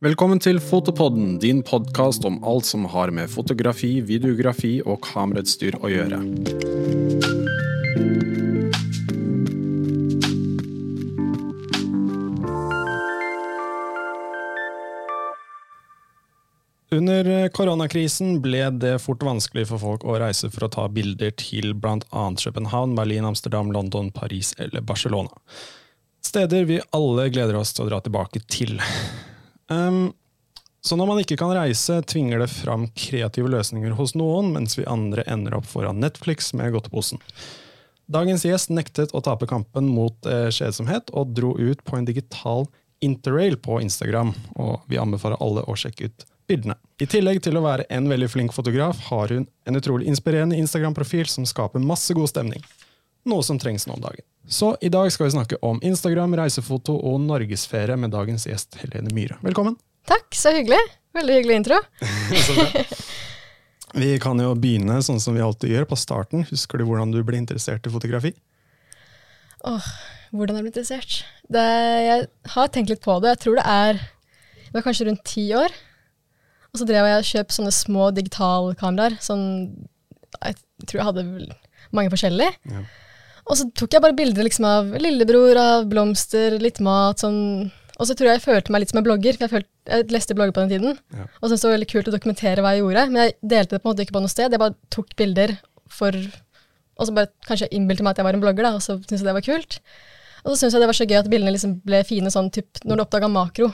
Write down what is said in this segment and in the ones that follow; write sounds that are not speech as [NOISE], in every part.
Velkommen til Fotopodden, din podkast om alt som har med fotografi, videografi og kamerautstyr å gjøre. Under koronakrisen ble det fort vanskelig for folk å reise for å ta bilder til bl.a. København, Berlin, Amsterdam, London, Paris eller Barcelona. Steder vi alle gleder oss til å dra tilbake til. Um, så når man ikke kan reise, tvinger det fram kreative løsninger hos noen, mens vi andre ender opp foran Netflix med godteposen. Dagens gjest nektet å tape kampen mot eh, kjedsomhet, og dro ut på en digital interrail på Instagram. Og vi anbefaler alle å sjekke ut bildene. I tillegg til å være en veldig flink fotograf, har hun en utrolig inspirerende Instagram-profil som skaper masse god stemning. Noe som trengs nå om dagen. Så i dag skal vi snakke om Instagram, reisefoto og norgesferie med dagens gjest Helene Myhre. Velkommen. Takk, så hyggelig. Veldig hyggelig intro. [LAUGHS] [LAUGHS] vi kan jo begynne sånn som vi alltid gjør, på starten. Husker du hvordan du ble interessert i fotografi? Åh, hvordan jeg ble interessert? Det, jeg har tenkt litt på det. Jeg tror det er det var kanskje rundt ti år. Og så drev jeg og kjøpte sånne små digitalkameraer. Sånn, jeg tror jeg hadde mange forskjellige. Ja. Og så tok jeg bare bilder liksom, av lillebror, av blomster, litt mat. sånn og så tror jeg jeg følte meg litt som en blogger, for jeg, følte, jeg leste blogger på den tiden. Ja. Og syntes det var veldig kult å dokumentere hva jeg gjorde. Men jeg delte det på en måte ikke på noe sted. Jeg bare tok bilder for Og så bare kanskje jeg innbilte meg at jeg var en blogger, da, og så syntes jeg det var kult. Og så syntes jeg det var så gøy at bildene liksom ble fine sånn typ når du oppdaga makro.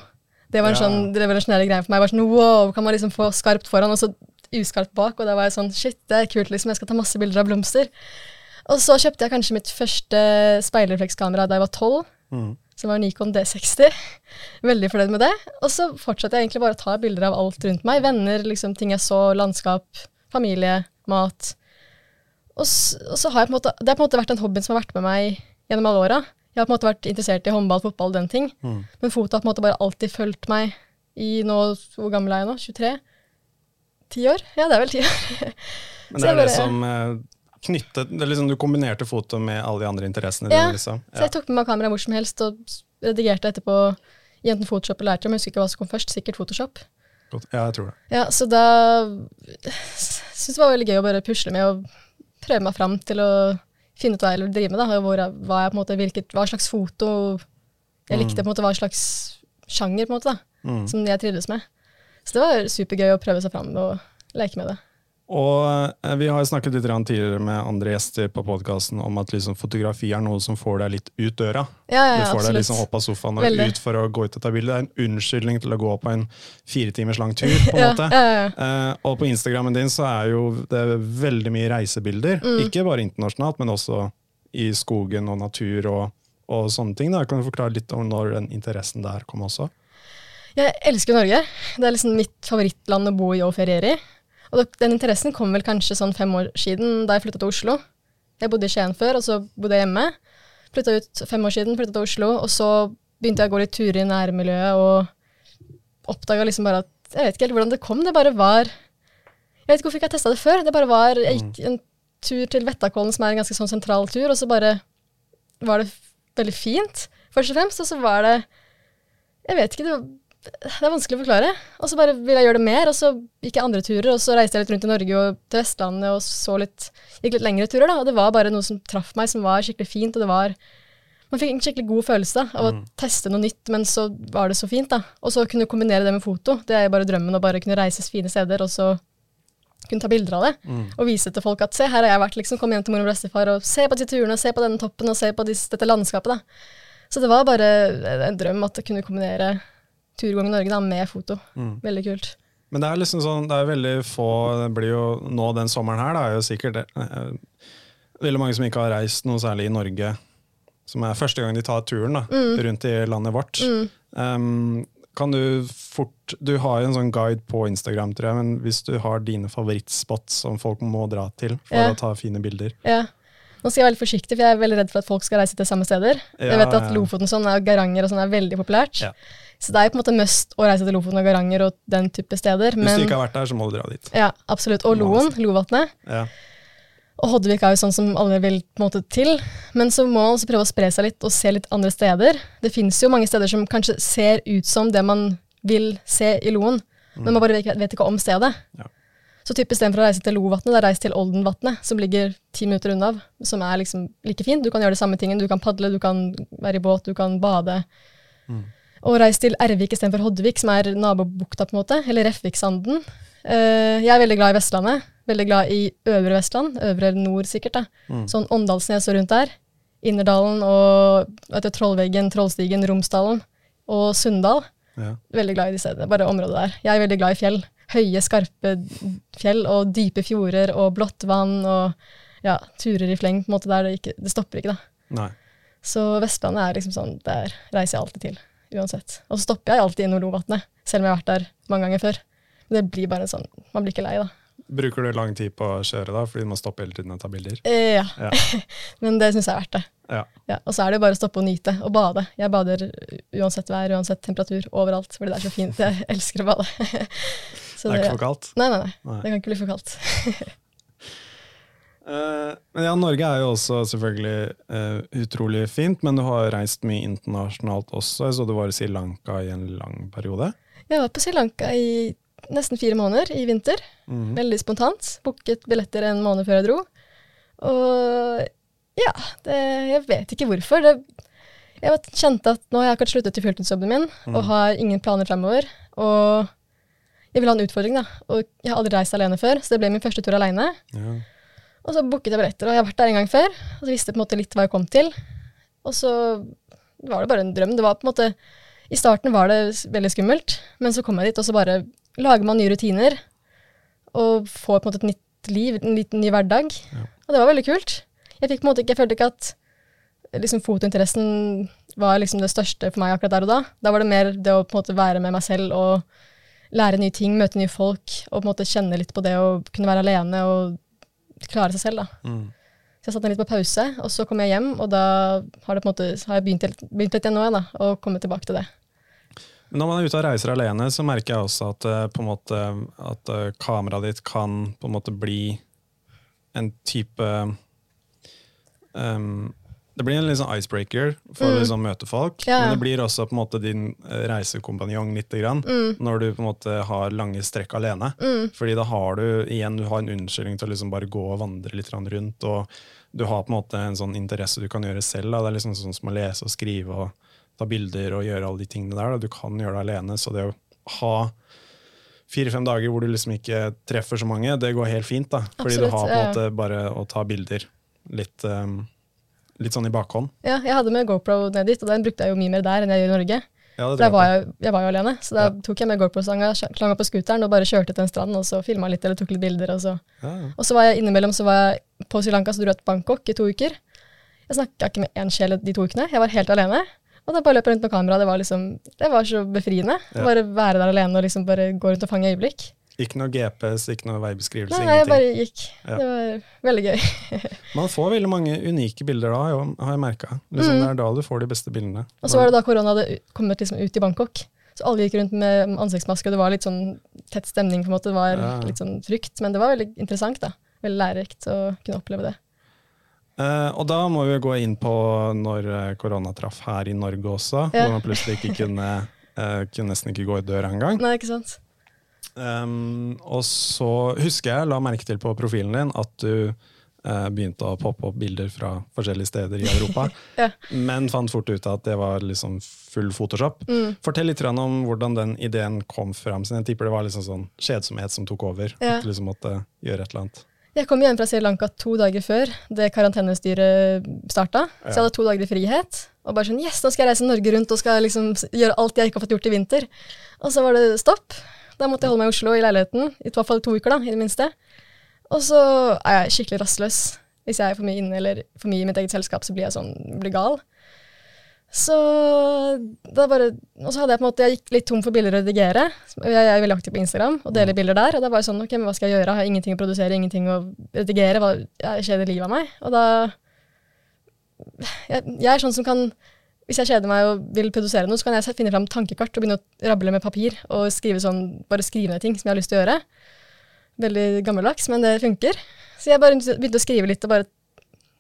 Det var en ja. sånn revolusjonær greie for meg. Bare sånn, wow, Kan man liksom få skarpt foran, og så uskarpt bak? Og da var jeg sånn Shit, det er kult, liksom. Jeg skal ta masse bilder av blomster. Og så kjøpte jeg kanskje mitt første speilreflekskamera da jeg var tolv. Mm som var Nikon D60. Veldig fornøyd med det. Og så fortsatte jeg egentlig bare å ta bilder av alt rundt meg. Venner, liksom, ting jeg så, landskap, familie, mat. Og så, og så har jeg på en måte, Det har på en måte vært den hobbyen som har vært med meg gjennom alle åra. Jeg har på en måte vært interessert i håndball, fotball, den ting. Mm. Men foto har på en måte bare alltid fulgt meg i nå Hvor gammel er jeg nå? 23? Ti år? Ja, det er vel ti år. Men det er bare, det som eh, knyttet, liksom, Du kombinerte foto med alle de andre interessene ja, dine? Liksom. Ja, så jeg tok med meg kamera hvor som helst og redigerte etterpå enten Photoshop eller Lightroom. Jeg husker ikke hva som kom først, sikkert Photoshop. Ja, jeg tror det. Ja, Så da syns jeg det var veldig gøy å bare pusle med og prøve meg fram til å finne ut hva jeg ville drive med. da, hvor hva, jeg, på en måte, hvilket, hva slags foto jeg likte, på en måte, hva slags sjanger på en måte da, mm. som jeg trivdes med. Så det var supergøy å prøve seg fram og leke med det. Og eh, Vi har snakket litt tidligere med andre gjester på podkasten om at liksom fotografi er noe som får deg litt ut døra. Ja, ja, du får absolutt. deg liksom opp av sofaen og Veldig. ut for å gå ut og ta bilde. Det er en unnskyldning til å gå på en fire timers lang tur. på en [LAUGHS] ja, måte. Eh, og på Instagrammen din så er jo det veldig mye reisebilder. Mm. Ikke bare internasjonalt, men også i skogen og natur og, og sånne ting. Da. Kan du forklare litt om når den interessen der kom også? Jeg elsker Norge. Det er liksom mitt favorittland å bo i og feriere i. Og den interessen kom vel kanskje sånn fem år siden, da jeg flytta til Oslo. Jeg bodde i Skien før, og så bodde jeg hjemme. Flytta ut fem år siden, flytta til Oslo, og så begynte jeg å gå litt turer i nærmiljøet og oppdaga liksom bare at Jeg vet ikke helt hvordan det kom, det bare var Jeg vet ikke hvorfor ikke jeg testa det før. Det bare var Jeg gikk en tur til Vettakollen, som er en ganske sånn sentral tur, og så bare var det veldig fint, først og fremst. Og så var det Jeg vet ikke, det var det er vanskelig å forklare. Og så bare ville jeg gjøre det mer, og så gikk jeg andre turer. Og så reiste jeg litt rundt i Norge og til Vestlandet og så litt, gikk litt lengre turer. da, Og det var bare noe som traff meg, som var skikkelig fint. Og det var Man fikk en skikkelig god følelse da, av mm. å teste noe nytt, men så var det så fint. da. Og så kunne kombinere det med foto. Det er bare drømmen å bare kunne reise fine steder, og så kunne ta bilder av det. Mm. Og vise til folk at se, her har jeg vært, liksom. Kom hjem til mor og bestefar og se på de turene, se på denne toppen og se på disse, dette landskapet. da. Så det var bare en drøm at jeg kunne kombinere turgåing i Norge da, med foto. Mm. Veldig kult. Men det er liksom sånn, det er veldig få Det blir jo nå den sommeren her, da er jo sikkert eh, veldig mange som ikke har reist noe særlig i Norge. Som er første gang de tar turen da, mm. rundt i landet vårt. Mm. Um, kan du fort Du har jo en sånn guide på Instagram, tror jeg, men hvis du har dine favorittspots som folk må dra til for ja. å ta fine bilder ja. Nå skal jeg være veldig forsiktig, for jeg er veldig redd for at folk skal reise til samme steder. Ja, jeg vet at Lofoten sånn, og Garanger og sånn er veldig populært. Ja. Så det er jo på en måte must å reise til Lofoten og Garanger og den type steder. Hvis du ikke har vært der, så må du dra dit. Ja, absolutt. Og Loen, Lovatnet. Ja. Og Hoddevik er jo sånn som alle vil på en måte til. Men så må man også prøve å spre seg litt og se litt andre steder. Det fins jo mange steder som kanskje ser ut som det man vil se i Loen, men man bare vet, vet ikke om stedet. Ja. Så typ istedenfor å reise til Lovatnet, det er reis til Oldenvatnet, som ligger ti minutter unna, som er liksom like fint. Du kan gjøre det samme tingen. Du kan padle, du kan være i båt, du kan bade. Og reis til Ervik istedenfor Hoddevik, som er nabobukta, på en måte, eller Refviksanden. Uh, jeg er veldig glad i Vestlandet. Veldig glad i Øvre Vestland, Øvre Nord sikkert. da. Sånn Åndalsnes og rundt der. Innerdalen og du, Trollveggen, Trollstigen, Romsdalen og Sunndal. Ja. Veldig glad i de stedene, bare området der. Jeg er veldig glad i fjell. Høye, skarpe fjell og dype fjorder og blått vann og ja, turer i fleng på en måte der det, ikke, det stopper ikke, da. Nei. Så Vestlandet er liksom sånn, der reiser jeg alltid til, uansett. Og så stopper jeg alltid i Nordlovatnet, selv om jeg har vært der mange ganger før. Men det blir bare sånn, man blir ikke lei, da. Bruker du lang tid på å kjøre da, fordi du må stoppe hele tiden og ta bilder? Eh, ja, Ja. [LAUGHS] men det syns jeg er verdt det. ja. Ja, og så er det jo bare å stoppe og nyte, og bade. Jeg bader uansett vær, uansett temperatur, overalt, fordi det er så fint. Jeg [LAUGHS] elsker å bade. [LAUGHS] Så Det er ikke for kaldt? Nei, nei, nei, Nei. Det kan ikke bli for kaldt. Eh, men ja, Norge er jo også selvfølgelig uh, utrolig fint, men du har reist mye internasjonalt også. Så du var i Sri Lanka i en lang periode. Jeg var på Sri Lanka i nesten fire måneder i vinter. Mhm. Veldig spontant. Booket billetter en måned før jeg dro. Og ja, det, jeg vet ikke hvorfor. Det, jeg kjente at nå har jeg akkurat sluttet i fulltidsjobben min og har ingen planer fremover. Og jeg vil ha en utfordring, da. Og jeg har aldri reist alene før, så det ble min første tur alene. Ja. Og så booket jeg billetter, og jeg har vært der en gang før. Og så visste jeg på en måte litt hva jeg kom til. Og så var det bare en drøm. Det var på en måte I starten var det veldig skummelt, men så kom jeg dit, og så bare lager man nye rutiner. Og får på en måte et nytt liv, en liten ny hverdag. Og det var veldig kult. Jeg fikk måte jeg følte ikke at liksom fotointeressen var liksom det største for meg akkurat der og da. Da var det mer det å måte være med meg selv og lære nye ting, møte nye folk, og på en måte kjenne litt på det å kunne være alene og klare seg selv. da. Mm. Så jeg satte den litt på pause, og så kom jeg hjem, og da har, det på en måte, har jeg begynt, begynt litt igjen nå, igjen, da, og kommet tilbake til det. Når man er ute og reiser alene, så merker jeg også at, eh, på en måte, at eh, kameraet ditt kan på en måte bli en type um, Det blir en litt sånn icebreaker for å liksom møte folk, Ja, men det blir også på en måte din eh, reisekompanjong lite grann, når du på en måte har lange strekk alene. Fordi da har du igjen du har en unnskyldning til å liksom bare gå og vandre litt rundt, og du har på en måte en sånn interesse du kan gjøre selv. Da. Det er liksom sånn som å lese og skrive og ta bilder og gjøre alle de tingene der. Da. Du kan gjøre det alene, så det å ha fire-fem dager hvor du liksom ikke treffer så mange, det går helt fint. da. Fordi du har på en måte bare å ta bilder litt, um, litt sånn i bakhånd. Ja, jeg hadde med GoPro ned dit, og den brukte jeg jo mye mer der enn jeg gjør i Norge. Ja, der var jeg jeg, jeg var jo alene, så da Ja. tok jeg med GoPro-stanga, klanga på scooteren og bare kjørte til en strand, og så filma litt eller tok litt bilder. Og så. Ja. og så var jeg innimellom så var jeg på Sri Lanka, så dro jeg til Bangkok i to uker. Jeg snakka ikke med én sjel de to ukene, jeg var helt alene. Og da bare løp jeg rundt med kamera, det var liksom, det var så befriende. Ja. Bare være der alene og liksom bare gå rundt og fange øyeblikk. Ikke noe GPS, ikke noe veibeskrivelse, Nei, nei, jeg bare gikk. Ja. Det var veldig gøy. [LAUGHS] Man får veldig mange unike bilder da, har jeg merka. Liksom, Det er da du får de beste bildene. Mm. Og så var det da korona hadde kommet liksom ut i Bangkok. Så alle gikk rundt med ansiktsmaske, og det var litt sånn tett stemning. på en måte. Det var Ja. litt sånn frykt, men det var veldig interessant. da. Veldig lærerikt å kunne oppleve det. Eh, og da må vi gå inn på når eh, korona traff her i Norge også, Ja. hvor man plutselig ikke kunne, eh, kunne nesten ikke gå i døra engang. Nei, ikke sant? Um, og så husker jeg, la merke til på profilen din, at du uh, begynte å poppe opp bilder fra forskjellige steder i Europa, [LAUGHS] Ja. men fant fort ut at det var liksom full Photoshop. Mm. Fortell litt om hvordan den ideen kom fram. Så jeg tipper det var liksom sånn kjedsomhet som tok over. Ja. At du liksom måtte gjøre et eller annet. Jeg kom hjem fra Sri Lanka to dager før det karantenestyret starta. Så jeg hadde to dager i frihet. Og bare sånn Yes, nå skal jeg reise Norge rundt og skal liksom gjøre alt jeg ikke har fått gjort i vinter. Og så var det stopp. Da måtte jeg holde meg i Oslo i leiligheten. I hvert fall to uker, da, i det minste. Og så er jeg skikkelig rastløs. Hvis jeg er for mye inne eller for mye i mitt eget selskap, så blir jeg sånn, blir gal. Så da bare Og så hadde jeg på en måte Jeg gikk litt tom for bilder å redigere. Jeg er veldig aktiv på Instagram og deler bilder der. Og da var jeg sånn Ok, men hva skal jeg gjøre? Jeg har ingenting å produsere, ingenting å redigere. Hva, jeg kjeder livet av meg. Og da jeg, jeg er sånn som kan Hvis jeg kjeder meg og vil produsere noe, så kan jeg finne fram tankekart og begynne å rable med papir og skrive sånn, bare skrive ned ting som jeg har lyst til å gjøre. Veldig gammeldags, men det funker. Så jeg bare begynte å skrive litt og bare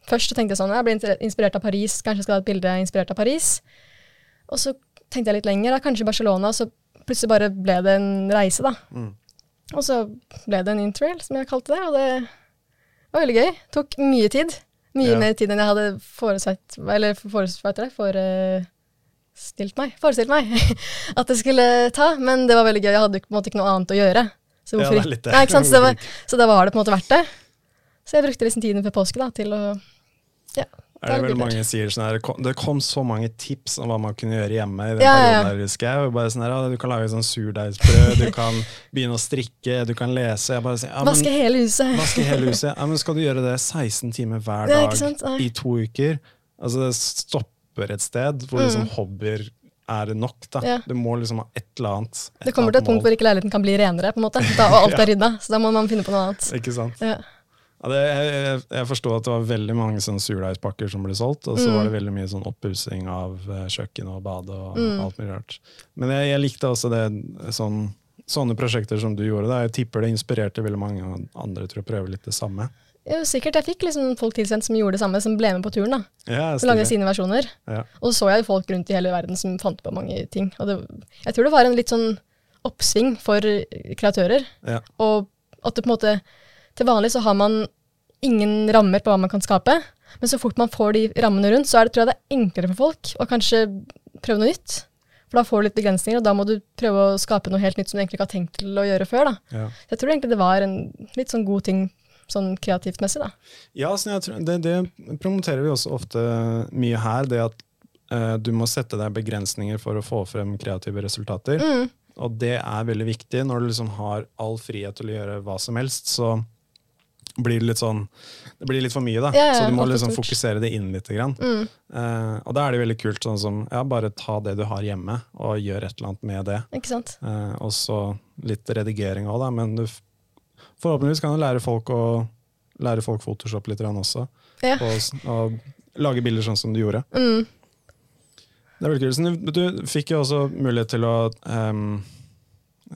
Først tenkte jeg sånn, jeg ble inspirert av Paris, kanskje jeg skal ha et bilde inspirert av Paris. Og så tenkte jeg litt lenger, da, kanskje Barcelona. Så plutselig bare ble det en reise, da. Mm. Og så ble det en interrail, som jeg kalte det, og det var veldig gøy. Tok mye tid. Mye Ja. mer tid enn jeg hadde foresett, eller foresett, det, forestilt meg, forestilt meg [LAUGHS] at det skulle ta. Men det var veldig gøy. Jeg hadde på en måte ikke noe annet å gjøre. Så Ja, det? Nei? Så, det [LAUGHS] var, så da var det på en måte verdt det. Så jeg brukte liksom tiden før påske da, til å ja, Er det er vel litt mange sier sånn her, det kom- så mange tips om hva man kunne gjøre hjemme i den Ja, perioden der, husker jeg. Bare sånn her, du kan lage sånn surdeigsbrød, du kan begynne å strikke, du kan lese. Jeg bare sier, ja, men, Vaske hele huset. vaske hele [LAUGHS] huset. Ja, men skal du gjøre det 16 timer hver dag ja? I to uker? Altså, det stopper et sted hvor liksom Mm. hobbyer er nok, da. Ja. Du må liksom ha et eller annet. Det kommer til et punkt hvor ikke leiligheten kan bli renere, på en måte. [LAUGHS] Da, og alt er rydda. Så da må man finne på noe annet. Ikke sant? Ja. Ja, det, jeg, jeg, forstår at det var veldig mange sånn surdeigspakker som ble solgt, og så Mm. var det veldig mye sånn oppussing av eh, kjøkken og bade og Mm. alt mulig rart. Men jeg, jeg likte også det, sånn, sånne prosjekter som du gjorde. Da. Jeg tipper det inspirerte veldig mange andre til å prøve litt det samme. Jo, sikkert. Jeg fikk liksom folk tilsendt som gjorde det samme, som ble med på turen. da. Ja, Som lagde sine versjoner. Ja. Og så så jeg folk rundt i hele verden som fant på mange ting. Og det, jeg tror det var en litt sånn oppsving for kreatører. Ja. Og at det på en måte Til vanlig så har man ingen rammer på hva man kan skape. Men så fort man får de rammene rundt, så er det, tror jeg det er enklere for folk å kanskje prøve noe nytt. For da får du litt begrensninger, og da må du prøve å skape noe helt nytt som du egentlig ikke har tenkt til å gjøre før. da. Ja. Så jeg tror egentlig det var en litt sånn god ting sånn kreativt messig, da. Ja, tror, det, det promoterer vi også ofte mye her, det at eh, du må sette deg begrensninger for å få frem kreative resultater. Mm. Og det er veldig viktig. Når du liksom har all frihet til å gjøre hva som helst, så blir det litt sånn Det blir litt for mye, da. Ja, ja, så du må liksom fokusere det inn litt. Grann. Mm. Uh, og da er det veldig kult sånn som ja, bare ta det du har hjemme, og gjør et eller annet med det. Ikke sant? Uh, og så litt redigering òg, da. Men du, forhåpentligvis kan du lære folk å lære folk Photoshop litt grann også. Ja. Og, og lage bilder sånn som du gjorde. Mm. Det er veldig kult. Du, du fikk jo også mulighet til å eh,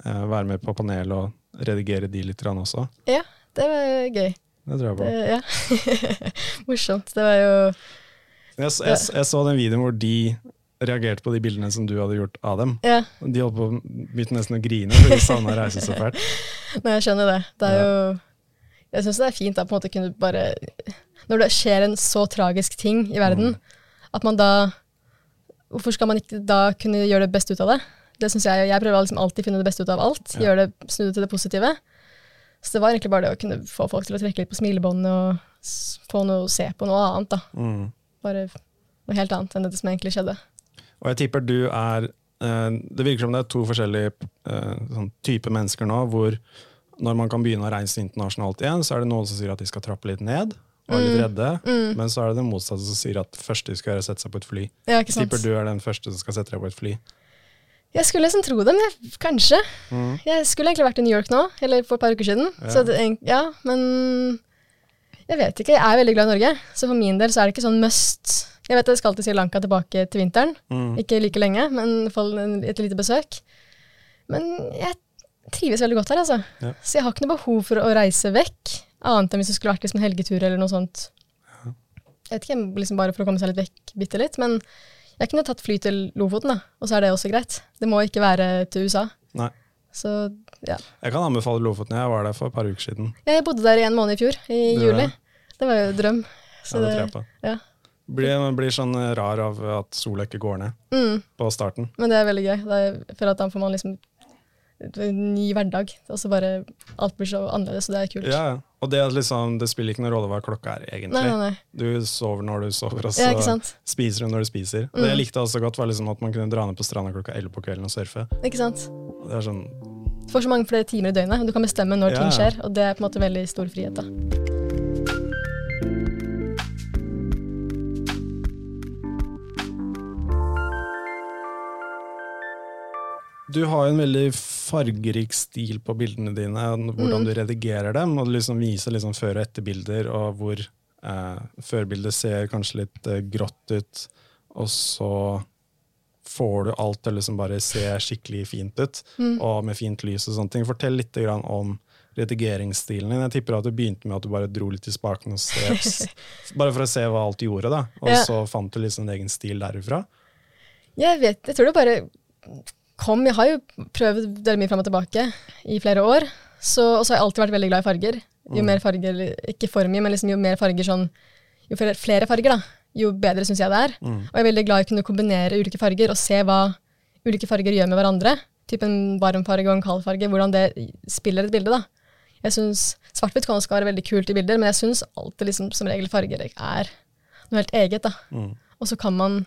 være med på panel og redigere de litt grann også. Ja, det var gøy. Det tror jeg på. Det, ja. [LAUGHS] Morsomt. Det var jo Jeg, jeg, jeg så den videoen hvor de reagerte på de bildene som du hadde gjort av dem. Ja, De holdt på begynte nesten å grine, for de savna å reise så fælt. [LAUGHS] nei, jeg skjønner det. Det er jo Jeg syns det er fint da på en måte kunne bare Når det skjer en så tragisk ting i verden, at man da Hvorfor skal man ikke da kunne gjøre det beste ut av det? Det synes Jeg jeg prøver liksom alltid å finne det beste ut av alt. Ja. Gjøre det, Snu det til det positive. Så det var egentlig bare det å kunne få folk til å trekke litt på smilebåndet og få noe se på noe annet. da. Mm. Bare noe helt annet enn det som egentlig skjedde. Og jeg tipper du er eh, Det virker som det er to forskjellige eh, sånn type mennesker nå, hvor når man kan begynne å reise internasjonalt igjen, så er det noen som sier at de skal trappe litt ned, og er litt redde. Mm. Men så er det den motsatte som sier at det første de skal gjøre, er å sette seg på et fly. Ja, ikke sant? tipper du er den første som skal sette deg på et fly. Jeg skulle liksom tro det, men jeg, kanskje. Mm. Jeg skulle egentlig vært i New York nå, eller for et par uker siden. Ja. Så det, ja, men jeg vet ikke. Jeg er veldig glad i Norge, så for min del så er det ikke sånn must. Jeg vet jeg skal til Sri Lanka tilbake til vinteren. Mm. Ikke like lenge, men et lite besøk. Men jeg trives veldig godt her, altså. Ja. Så jeg har ikke noe behov for å reise vekk, annet enn hvis det skulle vært liksom en helgetur eller noe sånt. Jeg vet ikke, liksom bare for å komme seg litt vekk bitte litt, men jeg kunne tatt fly til Lofoten, da, og så er det også greit. Det må ikke være til USA. Nei. Så ja. Jeg kan anbefale Lofoten. Jeg var der for et par uker siden. Jeg bodde der i en måned i fjor, i Du juli. det? Det var jo drøm. Så Ja, det tror jeg på. ja. Blir, man blir sånn rar av at sola ikke går ned Mm, på starten. men det er veldig gøy. Jeg føler at da får man liksom en ny hverdag. Og så bare alt blir så annerledes, så det er kult. Ja, ja. Og det, at liksom, det spiller ikke noen rolle hva klokka er, egentlig. Nei, nei, nei. Du sover når du sover, og så Ja, spiser du når du spiser. Og Det jeg likte også godt, var liksom at man kunne dra ned på stranda klokka 11 på kvelden og surfe. Ikke sant? Det er sånn, Du får så mange flere timer i døgnet, og du kan bestemme når Ja. ting skjer. Og det er på en måte veldig stor frihet, da. Du har jo en veldig fargerik stil på bildene dine, hvordan Mm. du redigerer dem, og du liksom viser liksom før- og etterbilder, og hvor eh, førbildet ser kanskje litt eh, grått ut, og så får du alt til å liksom bare se skikkelig fint ut, Mm. og med fint lys og sånne ting. Fortell litt grann om redigeringsstilen din. Jeg tipper at du begynte med at du bare dro litt i spaken, og se, [LAUGHS] bare for å se hva alt du gjorde, da. og Ja. så fant du liksom en egen stil derifra. Jeg vet, jeg tror det bare kom Jeg har jo prøvd veldig mye fram og tilbake i flere år. Så, og så har jeg alltid vært veldig glad i farger. Jo Mm. mer farger, ikke for mye, men liksom jo mer farger sånn Jo flere, flere farger, da, jo bedre syns jeg det er. Mm. Og jeg er veldig glad i å kunne kombinere ulike farger og se hva ulike farger gjør med hverandre. Typ en varm farge og en kald farge, hvordan det spiller et bilde. da. Jeg synes Svart-hvitt kan også være veldig kult i bilder, men jeg syns alltid liksom, som regel farger er noe helt eget. da. Mm. Og så kan man,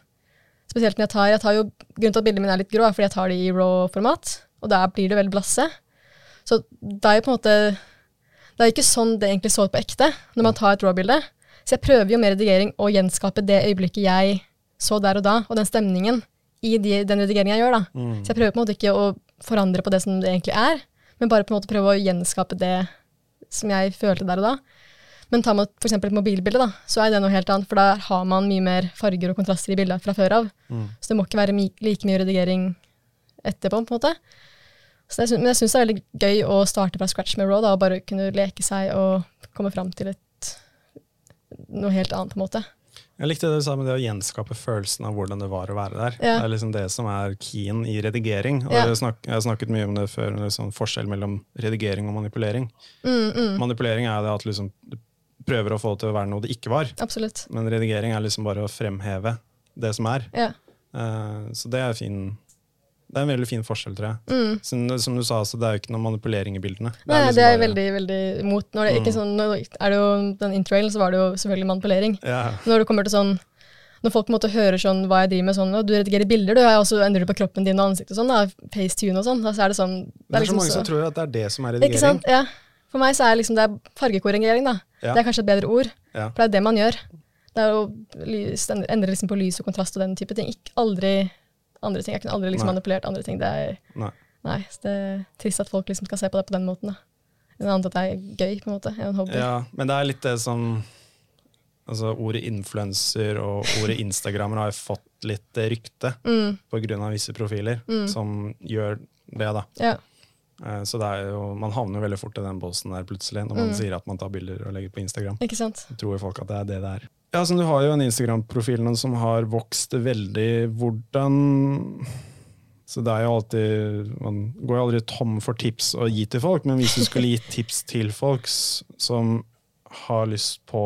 spesielt når jeg tar, jeg tar jo, Grunnen til at bildene mine er litt grå, er fordi jeg tar de i raw-format, og der blir det veldig blasse. Så det er jo på en måte Det er ikke sånn det egentlig så ut på ekte når man tar et raw-bilde. Så jeg prøver jo med redigering å gjenskape det øyeblikket jeg så der og da, og den stemningen i de, den redigeringen jeg gjør. da. Mm. Så jeg prøver på en måte ikke å forandre på det som det egentlig er, men bare på en måte prøve å gjenskape det som jeg følte der og da. Men tar man f.eks. et mobilbilde, da, så er det noe helt annet, for der har man mye mer farger og kontraster i bildet fra før av. Mm. Så det må ikke være like mye redigering etterpå, på en måte. Så jeg men jeg syns det er veldig gøy å starte fra scratch med Raw, da, og bare kunne leke seg og komme fram til et, noe helt annet, på en måte. Jeg likte det du sa med det å gjenskape følelsen av hvordan det var å være der. Ja. Det er liksom det som er keyen i redigering. Og Ja. jeg, snak, jeg har snakket mye om det før, en sånn forskjell mellom redigering og manipulering. Mm, mm, Manipulering er det at liksom, du prøver å få det til å være noe det ikke var, absolutt. men redigering er liksom bare å fremheve det som er. Ja. Uh, så det er fin Det er en veldig fin forskjell, tror jeg. Mm. Som, som du sa, altså, det er jo ikke noe manipulering i bildene. Nei, liksom det er jeg veldig veldig imot. Når det, ikke Mm. sånn, nå er det jo den intrailen, så var det jo selvfølgelig manipulering. Yeah. Når det kommer til sånn når folk på en måte hører sånn hva jeg driver med, sånn, og du redigerer bilder, du, og så endrer du på kroppen din og ansiktet og sånn, da, facetune og sånn, da, så er det sånn det er så liksom mange som tror at det er det som er redigering. Ikke sant? Ja. For meg så er liksom det er fargekorrigering, da. Ja. Det er kanskje et bedre ord, Ja. for det er det man gjør. Det er å lys, endre liksom på lys og kontrast og den type ting. Ikke aldri andre ting. Jeg kunne aldri liksom Nei. manipulert andre ting. Det er, Nei. nei, det er trist at folk liksom skal se på det på den måten. da. En annen at det er gøy, på en måte, en hobby. Ja, men det er litt det som altså Ordet influenser og ordet instagrammer har jo fått litt rykte Mm, pga. visse profiler som gjør det. da. ja. Eh, Så jo, man havner jo veldig fort i den båsen der plutselig, når man Mm. sier at man tar bilder og legger på Instagram. Ikke sant? Så tror folk at det er det det er. Ja, så Du har jo en Instagram-profil som har vokst veldig. Hvordan Så det er jo alltid Man går jo aldri tom for tips å gi til folk, men hvis du skulle gi [LAUGHS] tips til folk som har lyst på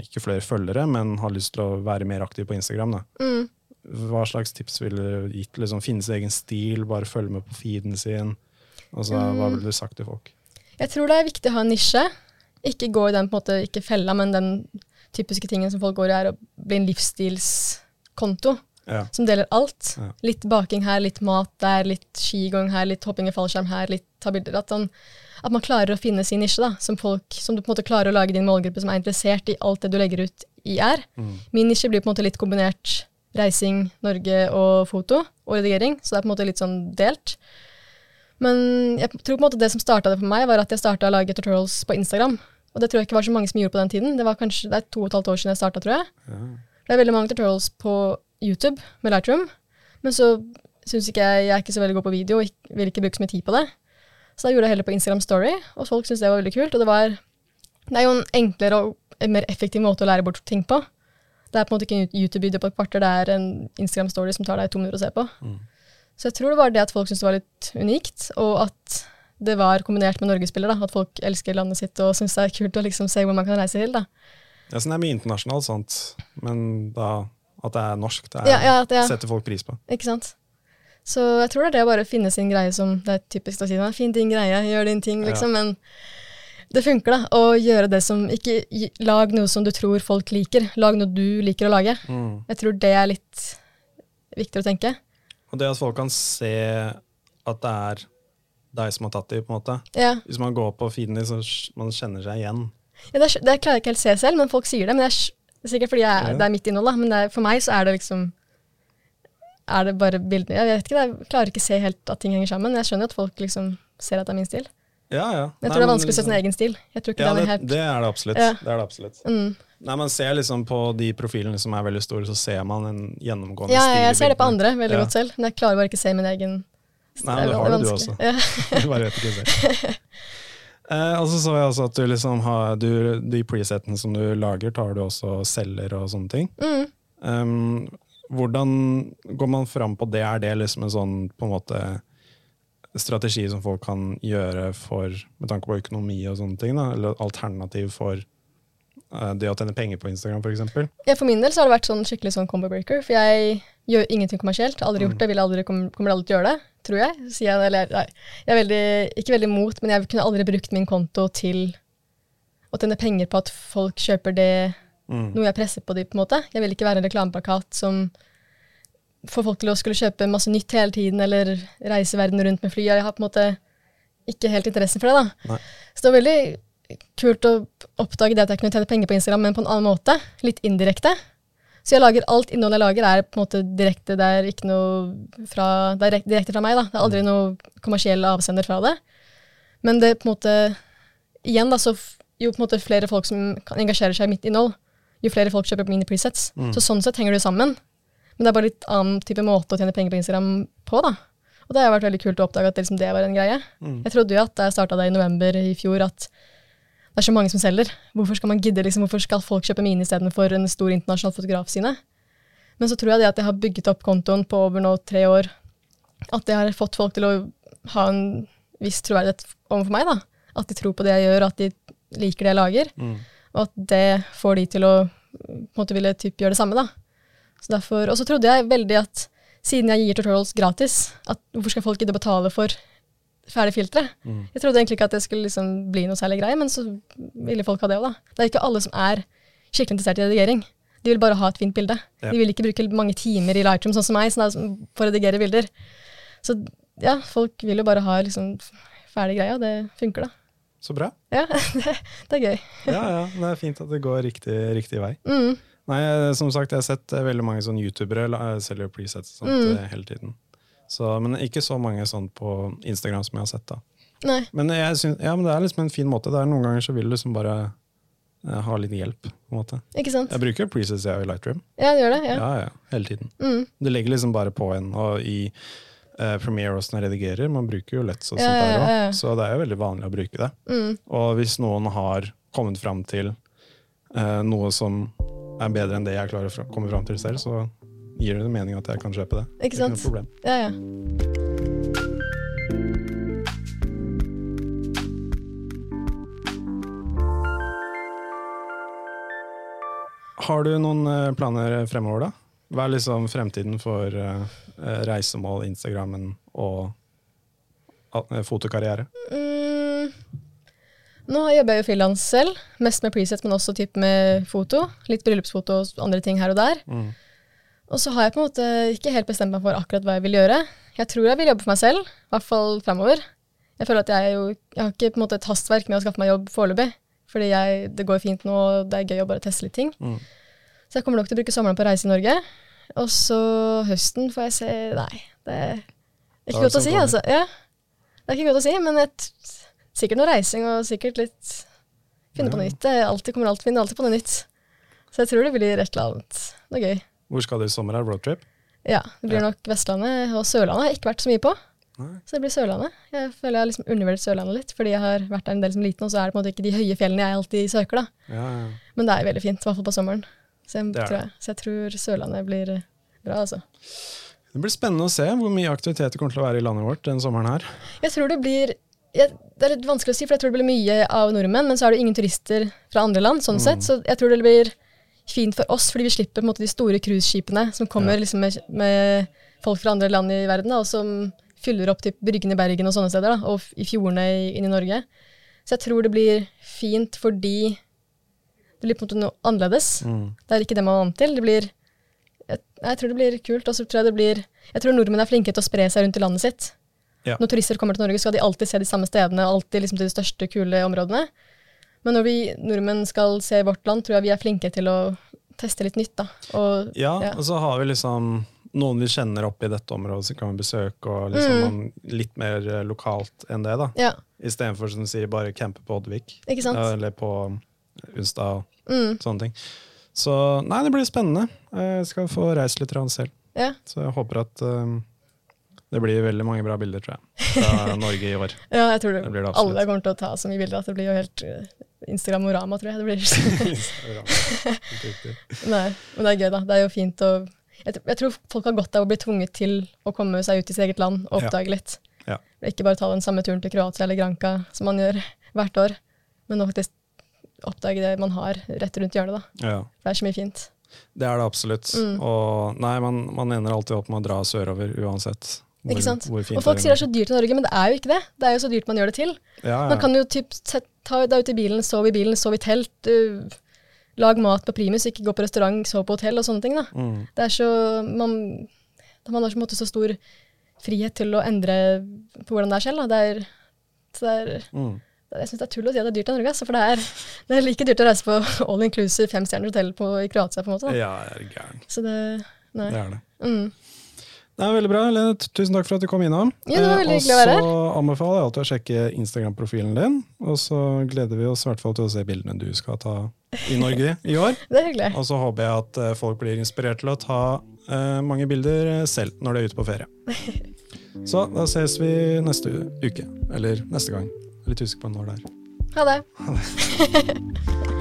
ikke flere følgere, men har lyst til å være mer aktiv på Instagram, da. Mm. hva slags tips ville du gitt? Liksom, finne sin egen stil, bare følge med på feeden sin? Altså, Hva Mm. ville du sagt til folk? Jeg tror det er viktig å ha en nisje. Ikke gå i den på en måte, ikke fella, men den typiske tingen som folk går i, er å bli en livsstilskonto Ja. som deler alt. Ja. Litt baking her, litt mat der, litt skigang her, litt hopping i fallskjerm her, litt ta bilder. At, man- at man klarer å finne sin nisje, da, som, folk, som du på en måte klarer å lage din målgruppe som er interessert i alt det du legger ut i er. Mm. Min nisje blir på en måte litt kombinert reising, Norge og foto og redigering, så det er på en måte litt sånn delt. Men jeg tror på en måte det som starta det for meg, var at jeg starta å lage tutorials på Instagram. Og det tror jeg ikke var så mange som gjorde på den tiden. Det var kanskje det er to og et halvt år siden jeg starta, tror jeg. Ja. Det er veldig mange tutorials på YouTube med Lightroom, men så syns ikke jeg jeg er ikke så veldig god på video og vil ikke bruke så mye tid på det. Så da gjorde jeg heller på Instagram Story, og folk syntes det var veldig kult. Og det var Det er jo en enklere og mer effektiv måte å lære bort ting på. Det er på en måte ikke en YouTube-video på et kvarter, det er en Instagram Story som tar deg to minutter å se på. Mm. Så jeg tror det var det at folk syntes det var litt unikt, og at det var kombinert med norgesspiller. At folk elsker landet sitt og syns det er kult å liksom se hvor man kan reise til. da. Ja, så det er mye internasjonalt, sant? men da, at det er norsk, det er, Ja, ja, det jeg, setter folk pris på. Ikke sant? Så jeg tror det er det å bare finne sin greie som Det er typisk å si «Nei, finn din greie, gjør din ting, Ja. liksom. Men det funker, da. Å gjøre det som Ikke lag noe som du tror folk liker. Lag noe du liker å lage. Mm. Jeg tror det er litt viktig å tenke. Og det at folk kan se at det er deg som har tatt dem, på en måte. Ja, Hvis man går på feeden din, så man kjenner seg igjen. ja det, er, det klarer jeg ikke helt å se selv, men folk sier det. Men jeg, det er sikkert fordi jeg, det er mitt innhold, da. Men er, for meg så er det liksom Er det bare bildene Jeg vet ikke, jeg klarer ikke å se helt at ting henger sammen. Jeg skjønner at folk liksom ser at det er min stil. Ja, ja. Jeg jeg Nei, tror det er vanskelig å se sin liksom- egen stil. Jeg tror ikke Ja, den det, er helt det er det absolutt. Ja. Det er det absolutt. mm. Nei, man ser liksom på de profilene som er veldig store, så ser man en gjennomgående Ja, stil Ja, jeg ser det på andre veldig Ja. godt selv, men jeg klarer bare ikke å se min egen Nei, men det har det du også. Ja. [LAUGHS] Du bare vet ikke selv. [LAUGHS] Eh, og så så jeg også at du liksom har du, De presetene som du lager, tar du også og selger og sånne ting. Mm. Um, hvordan går man fram på det? Er det liksom en sånn på en måte strategi som folk kan gjøre for, med tanke på økonomi og sånne ting? Da? Eller alternativ for det å tjene penger på Instagram, f.eks.? Ja, for min del så har det vært sånn skikkelig sånn combo breaker. For jeg gjør ingenting kommersielt. Aldri gjort Mm. det, vil aldri, kommer kommer aldri til å gjøre det. Tror jeg. Jeg, eller, nei. jeg er veldig, ikke veldig imot, men jeg kunne aldri brukt min konto til å tjene penger på at folk kjøper det Mm. noe jeg presser på dem, på en måte. Jeg vil ikke være en reklameplakat som får folk til å skulle kjøpe masse nytt hele tiden, eller reise verden rundt med fly. Jeg har på en måte ikke helt interessen for det, da. Nei. Så det var veldig kult å oppdage det at jeg kunne tjene penger på Instagram, men på en annen måte. Litt indirekte. Så jeg lager, alt innholdet jeg lager, er på en måte direkte. Det er ikke noe fra, det er direkte fra meg, da. Det er aldri noe kommersiell avsender fra det. Men det på en måte Igjen, da, så jo på en måte flere folk som kan engasjere seg i mitt innhold, jo flere folk kjøper mine presets. Mm. Så sånn sett henger det sammen. Men det er bare litt annen type måte å tjene penger på Instagram på, da. Og det har vært veldig kult å oppdage at det, liksom, det var en greie. Mm. Jeg trodde jo at da jeg starta det i november i fjor, at det er så mange som selger. Hvorfor skal man gidde, liksom, hvorfor skal folk kjøpe mine istedenfor en stor internasjonal fotograf sine? Men så tror jeg det at jeg har bygget opp kontoen på over nå tre år, at det har fått folk til å ha en viss troverdighet overfor meg. da. At de tror på det jeg gjør, at de liker det jeg lager. Mm. Og at det får de til å på en måte ville typ gjøre det samme. da. Så derfor, og så trodde jeg veldig at siden jeg gir tutorials gratis, at hvorfor skal folk gidde å betale for ferdig filtre? Mm. Jeg trodde egentlig ikke at det skulle liksom bli noe særlig greie, men så ville folk ha det òg, da. Det er ikke alle som er skikkelig interessert i redigering. De vil bare ha et fint bilde. Ja. De vil ikke bruke mange timer i Lightroom, sånn som meg, sånn for å redigere bilder. Så ja, folk vil jo bare ha liksom ferdig greia. det funker, da. Så bra. Ja, [LAUGHS] det, det er gøy. Ja, ja, det er fint at det går riktig, riktig vei. Mm. Nei, eh, som sagt, jeg har sett eh, veldig mange sånne youtubere eh, selger presets sånt Mm. hele tiden. Så, men ikke så mange sånn på Instagram som jeg har sett. da. Nei. Men, synes, ja, men det er liksom en fin måte. Det er Noen ganger så vil du liksom bare eh, ha litt hjelp. på en måte. Ikke sant? Jeg bruker preces jeg i Lightroom. Ja, du gjør det. Ja, Ja. ja, hele tiden. Mm. Det legger liksom bare på en. Og i eh, Premiere hvordan jeg redigerer, man bruker jo Let's og Ja, sånt der ja, òg. ja, ja. Så det er jo veldig vanlig å bruke det. Mm. Og hvis noen har kommet fram til eh, noe som er bedre enn det jeg klarer å komme fram til selv, så gir det mening at jeg kan kjøpe det. Ikke sant? Det er ikke noe problem. Ja, ja. Har du noen eh, planer fremover, da? Hva er liksom fremtiden for eh, eh, reisemål, Instagrammen og fotokarriere? Mm. Nå jobber jeg jo frilans selv, mest med preset, men også typ med foto. Litt bryllupsfoto og andre ting her og der. Mm. Og så har jeg på en måte ikke helt bestemt meg for akkurat hva jeg vil gjøre. Jeg tror jeg vil jobbe for meg selv, i hvert fall fremover. Jeg føler at jeg, jo, jeg har ikke på en måte et hastverk med å skaffe meg jobb foreløpig. Fordi jeg, det går fint nå, og det er gøy å bare teste litt ting. Mm. Så jeg kommer nok til å bruke sommeren på å reise i Norge. Og så høsten får jeg se Nei, det er ikke det godt å si, altså. Ja. Det er ikke godt å si, men et, sikkert noe reising og sikkert litt finne på noe nytt. Det alltid, kommer alltid, finner alltid på noe nytt. Så jeg tror det blir et eller annet noe gøy. Hvor skal dere i sommer? Er roadtrip? Ja, det blir nok Vestlandet og Sørlandet har ikke vært så mye på. Nei. Så det blir Sørlandet. Jeg føler jeg har liksom undervurdert Sørlandet litt, fordi jeg har vært der en del som liten, og så er det på en måte ikke de høye fjellene jeg alltid søker, da. Ja, ja. Men det er veldig fint, i hvert fall på sommeren. Så jeg, tror, jeg, så jeg tror Sørlandet blir eh, bra, altså. Det blir spennende å se hvor mye aktivitet det kommer til å være i landet vårt den sommeren her. Jeg tror det blir jeg, Det er litt vanskelig å si, for jeg tror det blir mye av nordmenn, men så er det ingen turister fra andre land, sånn Mm. sett. Så jeg tror det blir fint for oss, fordi vi slipper måte de store cruiseskipene som kommer Ja. liksom med, med folk fra andre land i verden, da, og som fyller opp til Bryggen i Bergen og sånne steder, da, og i fjordene i- inn i Norge. Så jeg tror det blir fint fordi det blir på en måte noe annerledes. Mm. Det er ikke det man er vant til. Det blir, jeg, jeg tror det blir kult. Og så tror jeg det blir Jeg tror nordmenn er flinke til å spre seg rundt i landet sitt. Ja. Når turister kommer til Norge, skal de alltid se de samme stedene, alltid liksom til de største, kule områdene. Men når vi nordmenn skal se vårt land, tror jeg vi er flinke til å teste litt nytt, da. Og, Ja, Ja. og så har vi liksom noen vi kjenner oppe i dette området, som kan vi besøke, og liksom Mm. litt mer eh, lokalt enn det, da. ja, Istedenfor som du sier, bare campe på Oddvik. ikke sant? Eller på Unstad og Mm, sånne ting. Så nei, det blir spennende. Jeg skal få reist litt selv. ja. Så jeg håper at um, det blir veldig mange bra bilder, tror jeg, fra [LAUGHS] Norge i år. ja, jeg tror det, Det det alle kommer til å ta så mye bilder at det blir jo helt uh, Instagram-orama, tror jeg. Det blir. [LAUGHS] Nei, men det er gøy, da. Det er jo fint å jeg, jeg tror folk har godt av å bli tvunget til å komme seg ut i sitt eget land og Ja. oppdage litt. Ja. Ikke bare ta den samme turen til Kroatia eller Granca som man gjør hvert år, men faktisk oppdage det man har rett rundt hjørnet. da. Ja. Det er så mye fint. Det er det absolutt. Mm. Og nei, man, man ender alltid opp med å dra sørover uansett. Hvor, Ikke sant? Og folk det sier det er så dyrt i Norge, men det er jo ikke det. Det er jo så dyrt man gjør det til. Ja, ja. Man kan jo typ ta deg ut i bilen, sove i bilen, sove i telt, uh, lag mat på primus, ikke gå på restaurant, sove på hotell og sånne ting. da. Mm. Det er så Man, man har så, så stor frihet til å endre på hvordan det er selv. Da. Det er, så det er, Mm. jeg syns det er tull å si at det er dyrt i Norge, altså, for det er, det er like dyrt å reise på [LAUGHS] all inclusive femstjerners hotell på, i Kroatia. på en måte. Da. Ja, det er gæren. Så det Nei. Det er det. Mm. Det er veldig bra. Lene, tusen takk for at du kom innom. Ja, det var veldig Eh, hyggelig å være her. Og så anbefaler jeg alltid å sjekke Instagram-profilen din. Og så gleder vi oss i hvert fall til å se bildene du skal ta i Norge i år. [LAUGHS] Det er hyggelig. Og så håper jeg at eh, folk blir inspirert til å ta eh, mange bilder eh, selv når de er ute på ferie. [LAUGHS] Så da ses vi neste uke. Eller neste gang. Jeg er litt usikker på når det er. Ha det. [LAUGHS]